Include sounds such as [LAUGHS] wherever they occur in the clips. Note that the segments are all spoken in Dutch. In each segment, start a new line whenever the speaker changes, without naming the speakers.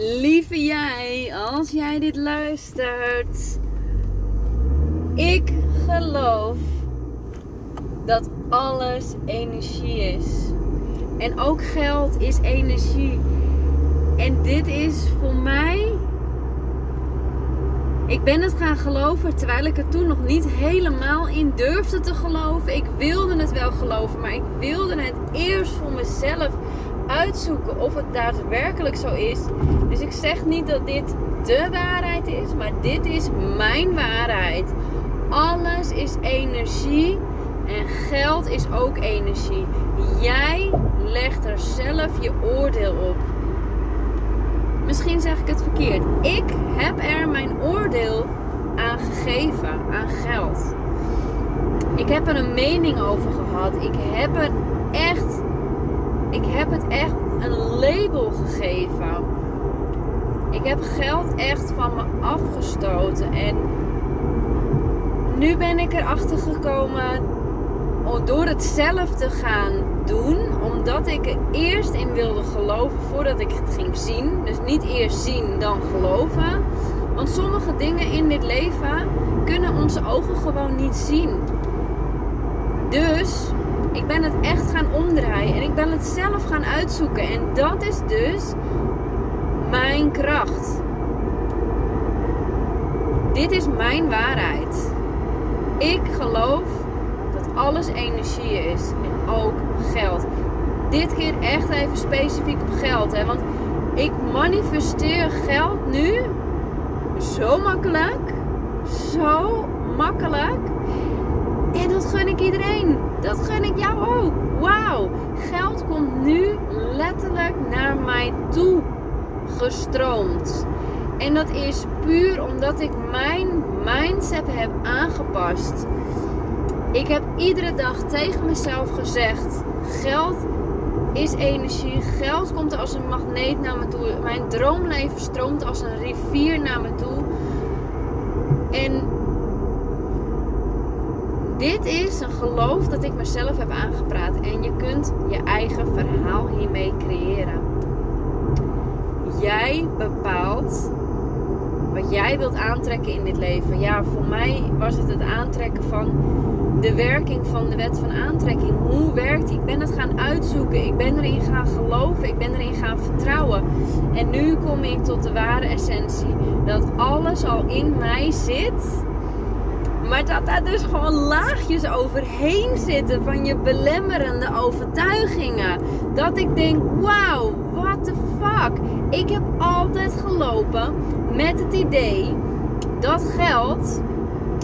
Lieve jij, als jij dit luistert. Ik geloof dat alles energie is. En ook geld is energie. En dit is voor mij. Ik ben het gaan geloven terwijl ik er toen nog niet helemaal in durfde te geloven. Ik wilde het wel geloven, maar ik wilde het eerst voor mezelf uitzoeken of het daadwerkelijk zo is. Dus ik zeg niet dat dit de waarheid is, maar dit is mijn waarheid. Alles is energie en geld is ook energie. Jij legt er zelf je oordeel op. Misschien zeg ik het verkeerd. Ik heb er mijn oordeel aan gegeven, aan geld. Ik heb er een mening over gehad. Ik heb er echt ik heb het echt een label gegeven. Ik heb geld echt van me afgestoten. En nu ben ik erachter gekomen door het zelf te gaan doen. Omdat ik er eerst in wilde geloven voordat ik het ging zien. Dus niet eerst zien dan geloven. Want sommige dingen in dit leven kunnen onze ogen gewoon niet zien. Dus ik ben het echt gaan omdraaien en ik ben het zelf gaan uitzoeken. En dat is dus mijn kracht. Dit is mijn waarheid. Ik geloof dat alles energie is en ook geld. Dit keer echt even specifiek op geld, hè? want ik manifesteer geld nu zo makkelijk, zo makkelijk. Dat gun ik iedereen. Dat gun ik jou ook. Wauw. Geld komt nu letterlijk naar mij toe gestroomd. En dat is puur omdat ik mijn mindset heb aangepast. Ik heb iedere dag tegen mezelf gezegd: geld is energie. Geld komt als een magneet naar me toe. Mijn droomleven stroomt als een rivier naar me toe. En dit is een geloof dat ik mezelf heb aangepraat. En je kunt je eigen verhaal hiermee creëren. Jij bepaalt wat jij wilt aantrekken in dit leven. Ja, voor mij was het het aantrekken van de werking van de wet van aantrekking. Hoe werkt die? Ik ben het gaan uitzoeken. Ik ben erin gaan geloven. Ik ben erin gaan vertrouwen. En nu kom ik tot de ware essentie. Dat alles al in mij zit maar dat daar dus gewoon laagjes overheen zitten van je belemmerende overtuigingen. Dat ik denk, wauw, what the fuck. Ik heb altijd gelopen met het idee dat geld,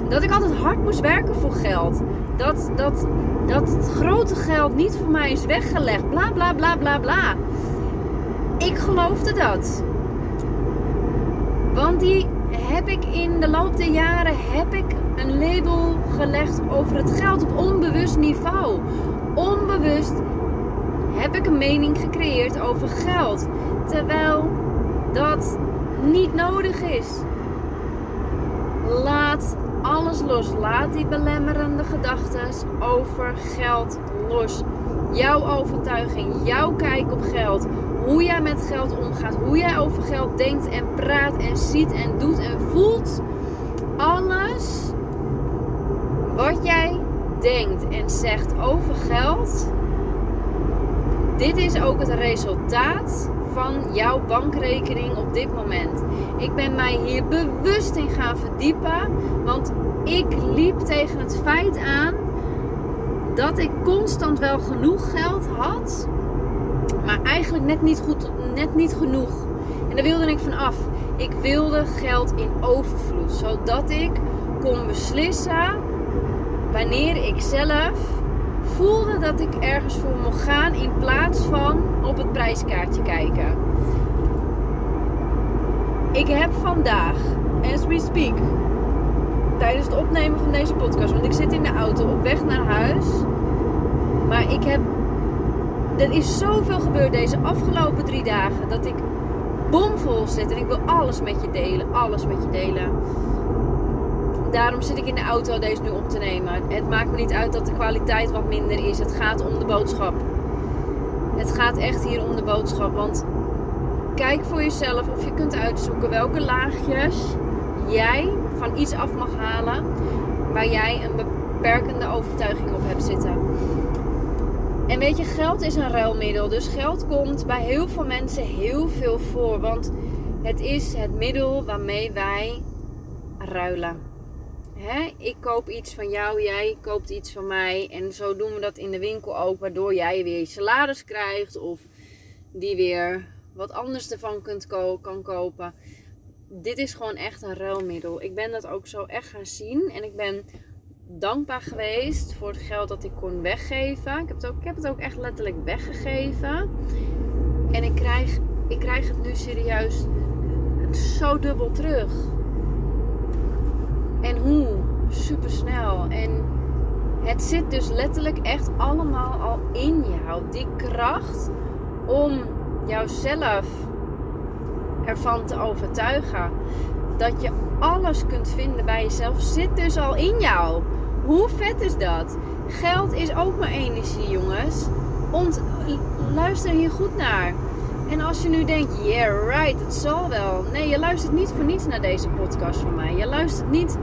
dat ik altijd hard moest werken voor geld. Dat, dat, dat het grote geld niet voor mij is weggelegd. Bla bla bla bla bla. Ik geloofde dat. Want die heb ik in de loop der jaren heb ik een label gelegd over het geld op onbewust niveau. Onbewust heb ik een mening gecreëerd over geld. Terwijl dat niet nodig is. Laat alles los. Laat die belemmerende gedachten over geld los. Jouw overtuiging, jouw kijk op geld, hoe jij met geld omgaat, hoe jij over geld denkt en praat en ziet en doet en voelt. Alles wat jij denkt en zegt over geld, dit is ook het resultaat van jouw bankrekening op dit moment. Ik ben mij hier bewust in gaan verdiepen, want ik liep tegen het feit aan dat ik constant wel genoeg geld had, maar eigenlijk net niet, goed, net niet genoeg. En daar wilde ik van af. Ik wilde geld in overvloed, zodat ik kon beslissen wanneer ik zelf voelde dat ik ergens voor mocht gaan in plaats van op het prijskaartje kijken. Ik heb vandaag, as we speak, tijdens het opnemen van deze podcast, want ik zit in de auto op weg naar huis. Maar ik heb. Er is zoveel gebeurd deze afgelopen drie dagen dat ik bomvol zit en ik wil alles met je delen. Alles met je delen daarom zit ik in de auto deze nu op te nemen. Het maakt me niet uit dat de kwaliteit wat minder is. Het gaat om de boodschap. Het gaat echt hier om de boodschap. Want Kijk voor jezelf of je kunt uitzoeken welke laagjes jij van iets af mag halen waar jij een beperkende overtuiging op hebt zitten. En weet je, geld is een ruilmiddel. Dus geld komt bij heel veel mensen heel veel voor. Want het is het middel waarmee wij ruilen. Hè? Ik koop iets van jou, jij koopt iets van mij. En zo doen we dat in de winkel ook. Waardoor jij weer je salaris krijgt. Of die weer wat anders ervan kunt kan kopen. Dit is gewoon echt een ruilmiddel. Ik ben dat ook zo echt gaan zien. En ik ben dankbaar geweest voor het geld dat ik kon weggeven. Ik heb het ook, ik heb het ook echt letterlijk weggegeven. En ik krijg, ik krijg het nu serieus zo dubbel terug. En hoe? Super snel. En het zit dus letterlijk echt allemaal al in jou. Die kracht om jouzelf ervan te overtuigen dat je alles kunt vinden bij jezelf, zit dus al in jou. Hoe vet is dat? Geld is ook maar energie, jongens. Ont luister hier goed naar. En als je nu denkt, yeah, right, het zal wel. Nee, je luistert niet voor niets naar deze podcast van mij. Je luistert niet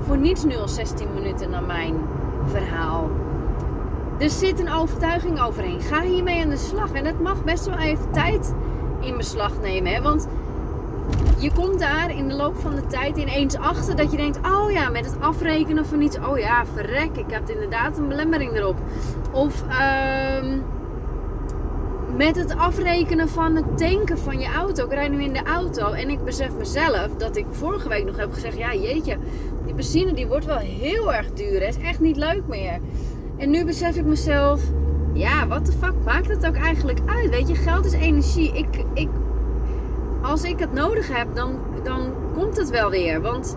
voor niets nu al 16 minuten naar mijn verhaal. Er zit een overtuiging overheen. Ga hiermee aan de slag. En het mag best wel even tijd in beslag nemen. Hè? Want je komt daar in de loop van de tijd ineens achter dat je denkt: oh ja, met het afrekenen van iets, oh ja, verrek, ik heb inderdaad een belemmering erop. Of uh, met het afrekenen van het tanken van je auto. Ik rijd nu in de auto en ik besef mezelf dat ik vorige week nog heb gezegd: ja, jeetje, die benzine die wordt wel heel erg duur. Het is echt niet leuk meer. En nu besef ik mezelf: ja, wat de fuck maakt het ook eigenlijk uit? Weet je, geld is energie. Ik, ik als ik het nodig heb, dan, dan komt het wel weer. Want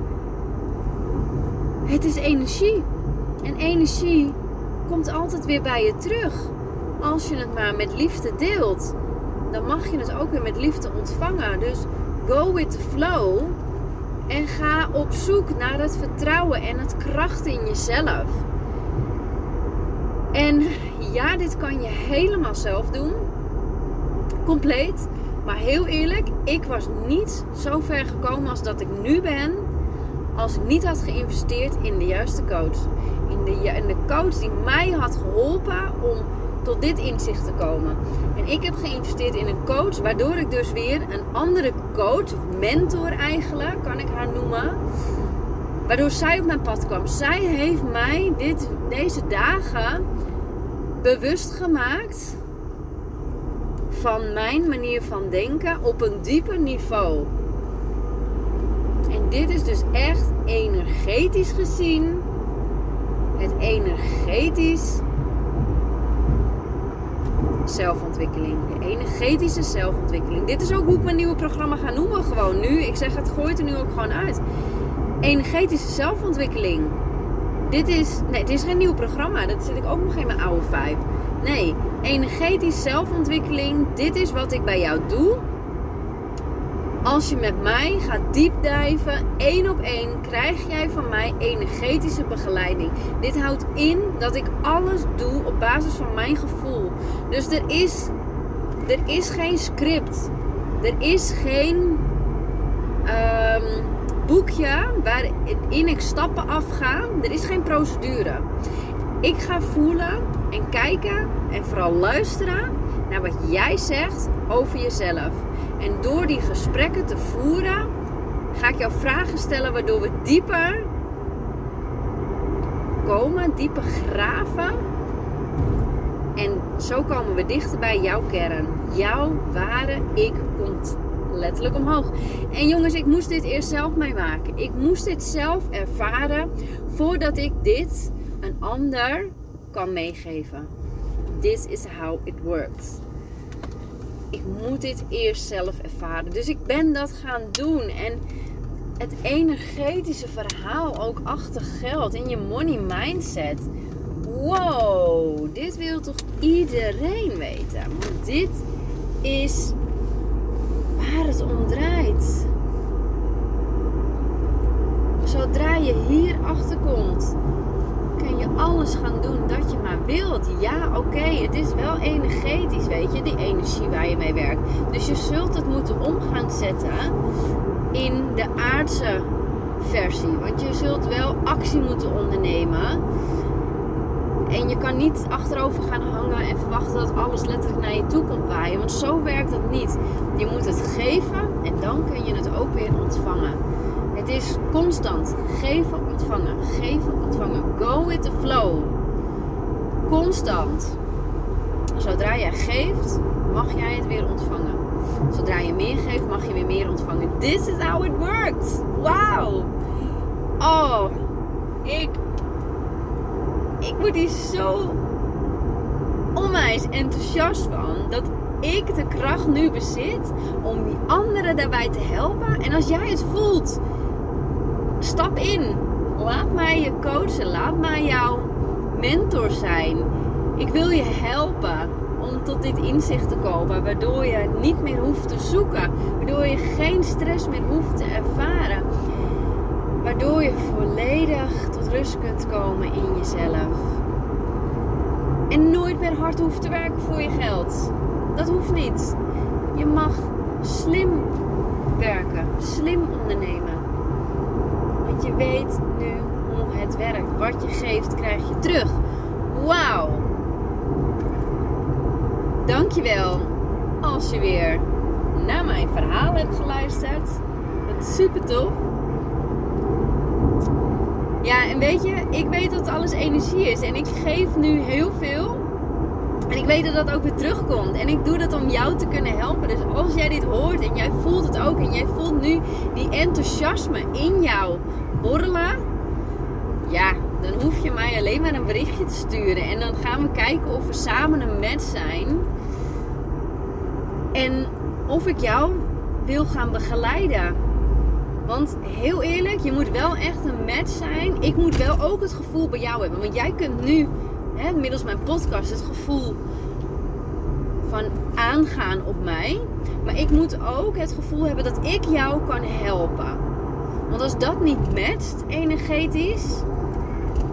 het is energie. En energie komt altijd weer bij je terug. Als je het maar met liefde deelt, dan mag je het ook weer met liefde ontvangen. Dus go with the flow. En ga op zoek naar het vertrouwen en het kracht in jezelf. En ja, dit kan je helemaal zelf doen. Compleet. Maar heel eerlijk, ik was niet zo ver gekomen als dat ik nu ben. Als ik niet had geïnvesteerd in de juiste coach. In de, in de coach die mij had geholpen om tot dit inzicht te komen. En ik heb geïnvesteerd in een coach, waardoor ik dus weer een andere coach, mentor eigenlijk, kan ik haar noemen. Waardoor zij op mijn pad kwam. Zij heeft mij dit, deze dagen bewust gemaakt van mijn manier van denken op een dieper niveau. En dit is dus echt energetisch gezien het energetisch zelfontwikkeling. De energetische zelfontwikkeling. Dit is ook hoe ik mijn nieuwe programma ga noemen. Gewoon nu. Ik zeg het gooit er nu ook gewoon uit. Energetische zelfontwikkeling. Dit is. Nee, het is geen nieuw programma. Dat zit ik ook nog in mijn oude vibe. Nee, energetisch zelfontwikkeling. Dit is wat ik bij jou doe. Als je met mij gaat diepdijven, één op één, krijg jij van mij energetische begeleiding. Dit houdt in dat ik alles doe op basis van mijn gevoel. Dus er is, er is geen script. Er is geen um, boekje waarin ik stappen afga. Er is geen procedure. Ik ga voelen en kijken en vooral luisteren naar wat jij zegt over jezelf. En door die gesprekken te voeren, ga ik jou vragen stellen waardoor we dieper komen, dieper graven. En zo komen we dichter bij jouw kern. Jouw ware ik komt letterlijk omhoog. En jongens, ik moest dit eerst zelf meemaken. Ik moest dit zelf ervaren voordat ik dit een ander kan meegeven. This is how it works. Ik moet dit eerst zelf ervaren. Dus ik ben dat gaan doen. En het energetische verhaal ook achter geld in je money mindset. Wow, dit wil toch iedereen weten? Want dit is waar het om draait. Zodra je hier achter komt, alles gaan doen dat je maar wilt. Ja, oké, het is wel energetisch, weet je, die energie waar je mee werkt. Dus je zult het moeten om gaan zetten in de aardse versie. Want je zult wel actie moeten ondernemen. En je kan niet achterover gaan hangen en verwachten dat alles letterlijk naar je toe komt waaien. Want zo werkt dat niet. Je moet het geven en dan kun je het ook weer ontvangen. Het is constant geven, ontvangen, geven, ontvangen. Go with the flow. Constant. Zodra jij geeft, mag jij het weer ontvangen. Zodra je meer geeft, mag je weer meer ontvangen. This is how it works. Wow. Oh, ik ik word hier zo onwijs enthousiast van dat ik de kracht nu bezit om die anderen daarbij te helpen. En als jij het voelt, stap in. Laat mij je coachen. Laat mij jouw mentor zijn. Ik wil je helpen om tot dit inzicht te komen, waardoor je niet meer hoeft te zoeken, waardoor je geen stress meer hoeft te ervaren, waardoor je volledig tot rust kunt komen in jezelf. En nooit meer hard hoeft te werken voor je geld. Dat hoeft niet. Je mag slim werken, slim ondernemen. Je weet nu hoe het werkt. Wat je geeft, krijg je terug. Wauw. Dankjewel als je weer naar mijn verhaal hebt geluisterd. Dat is super tof. Ja, en weet je, ik weet dat alles energie is. En ik geef nu heel veel. En ik weet dat dat ook weer terugkomt. En ik doe dat om jou te kunnen helpen. Dus als jij dit hoort en jij voelt het ook. En jij voelt nu die enthousiasme in jou borrelen. Ja, dan hoef je mij alleen maar een berichtje te sturen. En dan gaan we kijken of we samen een match zijn. En of ik jou wil gaan begeleiden. Want heel eerlijk, je moet wel echt een match zijn. Ik moet wel ook het gevoel bij jou hebben. Want jij kunt nu, hè, middels mijn podcast, het gevoel van aangaan op mij. Maar ik moet ook het gevoel hebben dat ik jou kan helpen. Want als dat niet matcht energetisch,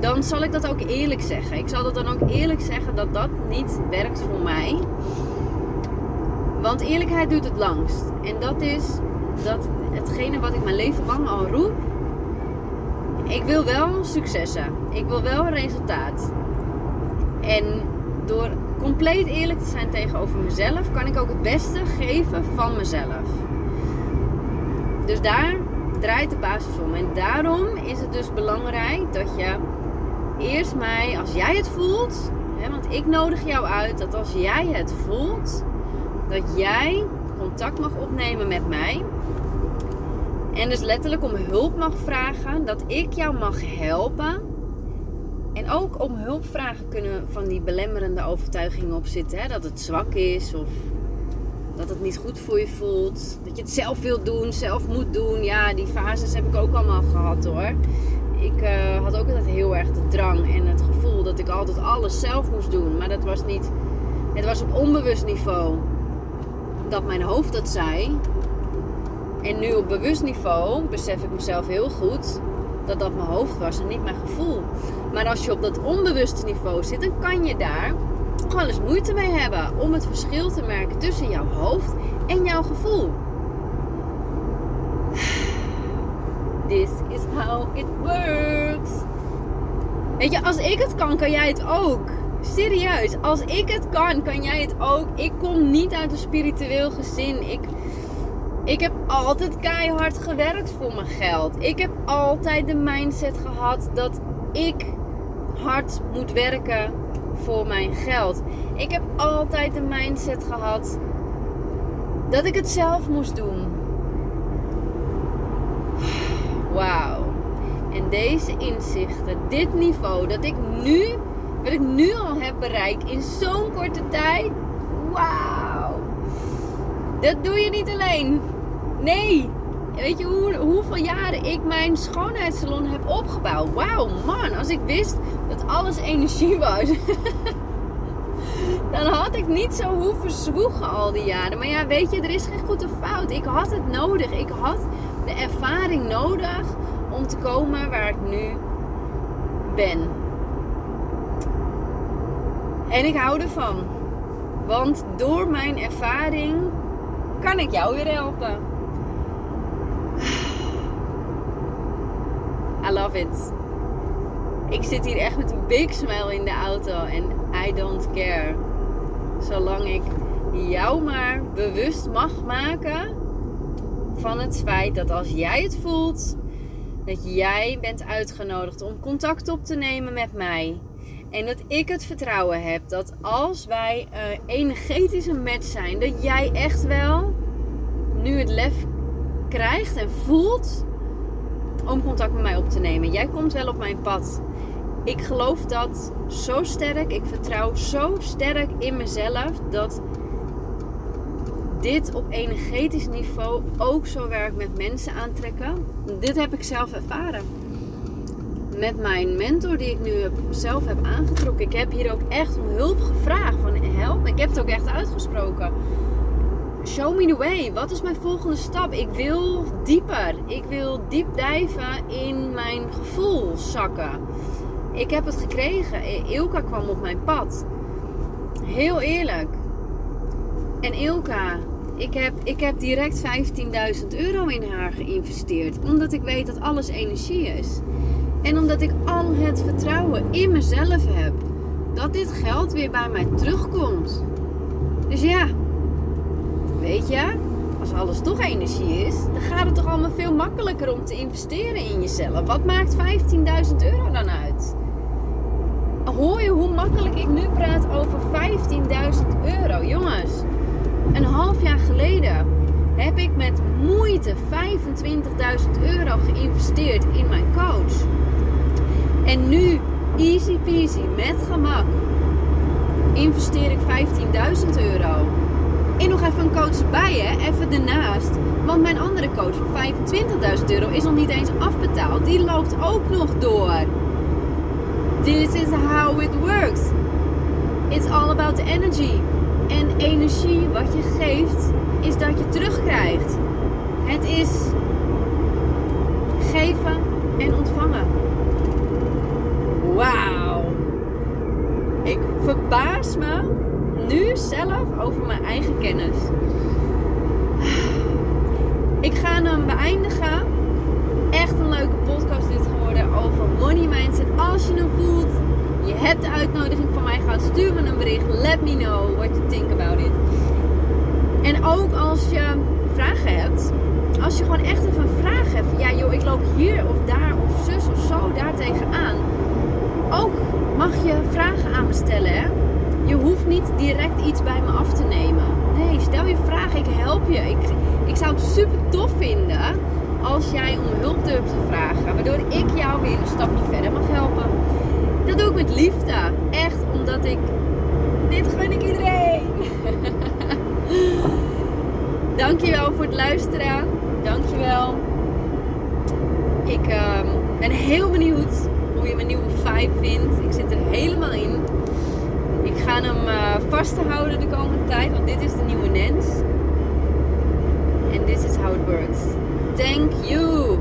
dan zal ik dat ook eerlijk zeggen. Ik zal dat dan ook eerlijk zeggen dat dat niet werkt voor mij. Want eerlijkheid doet het langst. En dat is dat hetgene wat ik mijn leven lang al roep. Ik wil wel successen. Ik wil wel resultaat. En door compleet eerlijk te zijn tegenover mezelf, kan ik ook het beste geven van mezelf. Dus daar draait de basis om. En daarom is het dus belangrijk dat je eerst mij, als jij het voelt, hè, want ik nodig jou uit dat als jij het voelt, dat jij contact mag opnemen met mij. En dus letterlijk om hulp mag vragen, dat ik jou mag helpen. En ook om hulp vragen kunnen van die belemmerende overtuigingen op zitten. Hè? Dat het zwak is of dat het niet goed voor je voelt. Dat je het zelf wilt doen, zelf moet doen. Ja, die fases heb ik ook allemaal gehad hoor. Ik uh, had ook altijd heel erg de drang en het gevoel dat ik altijd alles zelf moest doen. Maar dat was niet. Het was op onbewust niveau dat mijn hoofd dat zei. En nu op bewust niveau besef ik mezelf heel goed dat dat mijn hoofd was en niet mijn gevoel. Maar als je op dat onbewuste niveau zit, dan kan je daar wel eens moeite mee hebben om het verschil te merken tussen jouw hoofd en jouw gevoel. [SIGHS] This is how it works. Weet je, als ik het kan, kan jij het ook. Serieus, als ik het kan, kan jij het ook. Ik kom niet uit een spiritueel gezin. Ik, ik heb altijd keihard gewerkt voor mijn geld. Ik heb altijd de mindset gehad dat ik hard moet werken voor mijn geld. Ik heb altijd de mindset gehad dat ik het zelf moest doen. Wauw. En deze inzichten, dit niveau dat ik nu, wat ik nu al heb bereikt in zo'n korte tijd. Wauw. Dat doe je niet alleen. Nee. Weet je hoe, hoeveel jaren ik mijn schoonheidssalon heb opgebouwd? Wauw, man. Als ik wist dat alles energie was. [LAUGHS] dan had ik niet zo hoeven zwoegen al die jaren. Maar ja, weet je, er is geen goed of fout. Ik had het nodig. Ik had de ervaring nodig om te komen waar ik nu ben. En ik hou ervan. Want door mijn ervaring kan ik jou weer helpen. I love it. Ik zit hier echt met een big smile in de auto en I don't care. Zolang ik jou maar bewust mag maken van het feit dat als jij het voelt, dat jij bent uitgenodigd om contact op te nemen met mij. En dat ik het vertrouwen heb dat als wij uh, energetisch een match zijn, dat jij echt wel nu het lef krijgt en voelt om contact met mij op te nemen. Jij komt wel op mijn pad. Ik geloof dat zo sterk. Ik vertrouw zo sterk in mezelf dat dit op energetisch niveau ook zo werkt met mensen aantrekken. Dit heb ik zelf ervaren. Met mijn mentor die ik nu zelf heb aangetrokken. Ik heb hier ook echt om hulp gevraagd. Van help. Ik heb het ook echt uitgesproken. Show me the way. Wat is mijn volgende stap? Ik wil dieper. Ik wil diep dijven in mijn gevoel zakken. Ik heb het gekregen. Ilka kwam op mijn pad. Heel eerlijk. En Ilka, ik heb, ik heb direct 15.000 euro in haar geïnvesteerd. Omdat ik weet dat alles energie is. En omdat ik al het vertrouwen in mezelf heb. Dat dit geld weer bij mij terugkomt. Dus ja, weet je, als alles toch energie is, dan gaat het toch allemaal veel makkelijker om te investeren in jezelf. Wat maakt 15.000 euro dan uit? Hoor je hoe makkelijk ik nu praat over 15.000 euro? Jongens, een half jaar geleden heb ik met moeite 25.000 euro geïnvesteerd in mijn coach. En nu, easy peasy, met gemak, investeer ik 15.000 euro. En nog even een coach bij, hè? Even ernaast. Want mijn andere coach van 25.000 euro is nog niet eens afbetaald. Die loopt ook nog door. This is how it works. It's all about energy. En energie wat je geeft, is dat je terugkrijgt. Het is geven en ontvangen. Wauw. Ik verbaas me nu zelf over mijn eigen kennis. Ik ga hem beëindigen. Echt een leuke podcast dit geworden over money mindset. Als je hem voelt, je hebt de uitnodiging van mij gehad, stuur me een bericht. Let me know what you think about it. En ook als je vragen hebt, als je gewoon echt even een vraag hebt. Ja joh, ik loop hier of daar of zus of zo daar tegenaan. Ook mag je vragen aan me stellen hè. Je hoeft niet direct iets bij me af te nemen. Nee, stel je vraag, ik help je. Ik, ik zou het super tof vinden als jij om hulp durft te vragen. Waardoor ik jou weer een stapje verder mag helpen. Dat doe ik met liefde. Echt omdat ik. Dit gun ik iedereen. [LAUGHS] Dankjewel voor het luisteren. Dankjewel. Ik uh, ben heel benieuwd hoe je mijn nieuwe vibe vindt. Ik zit er helemaal in. Ik ga hem uh, vasthouden de komende tijd, want dit is de nieuwe Nens. And this is how it works. Thank you.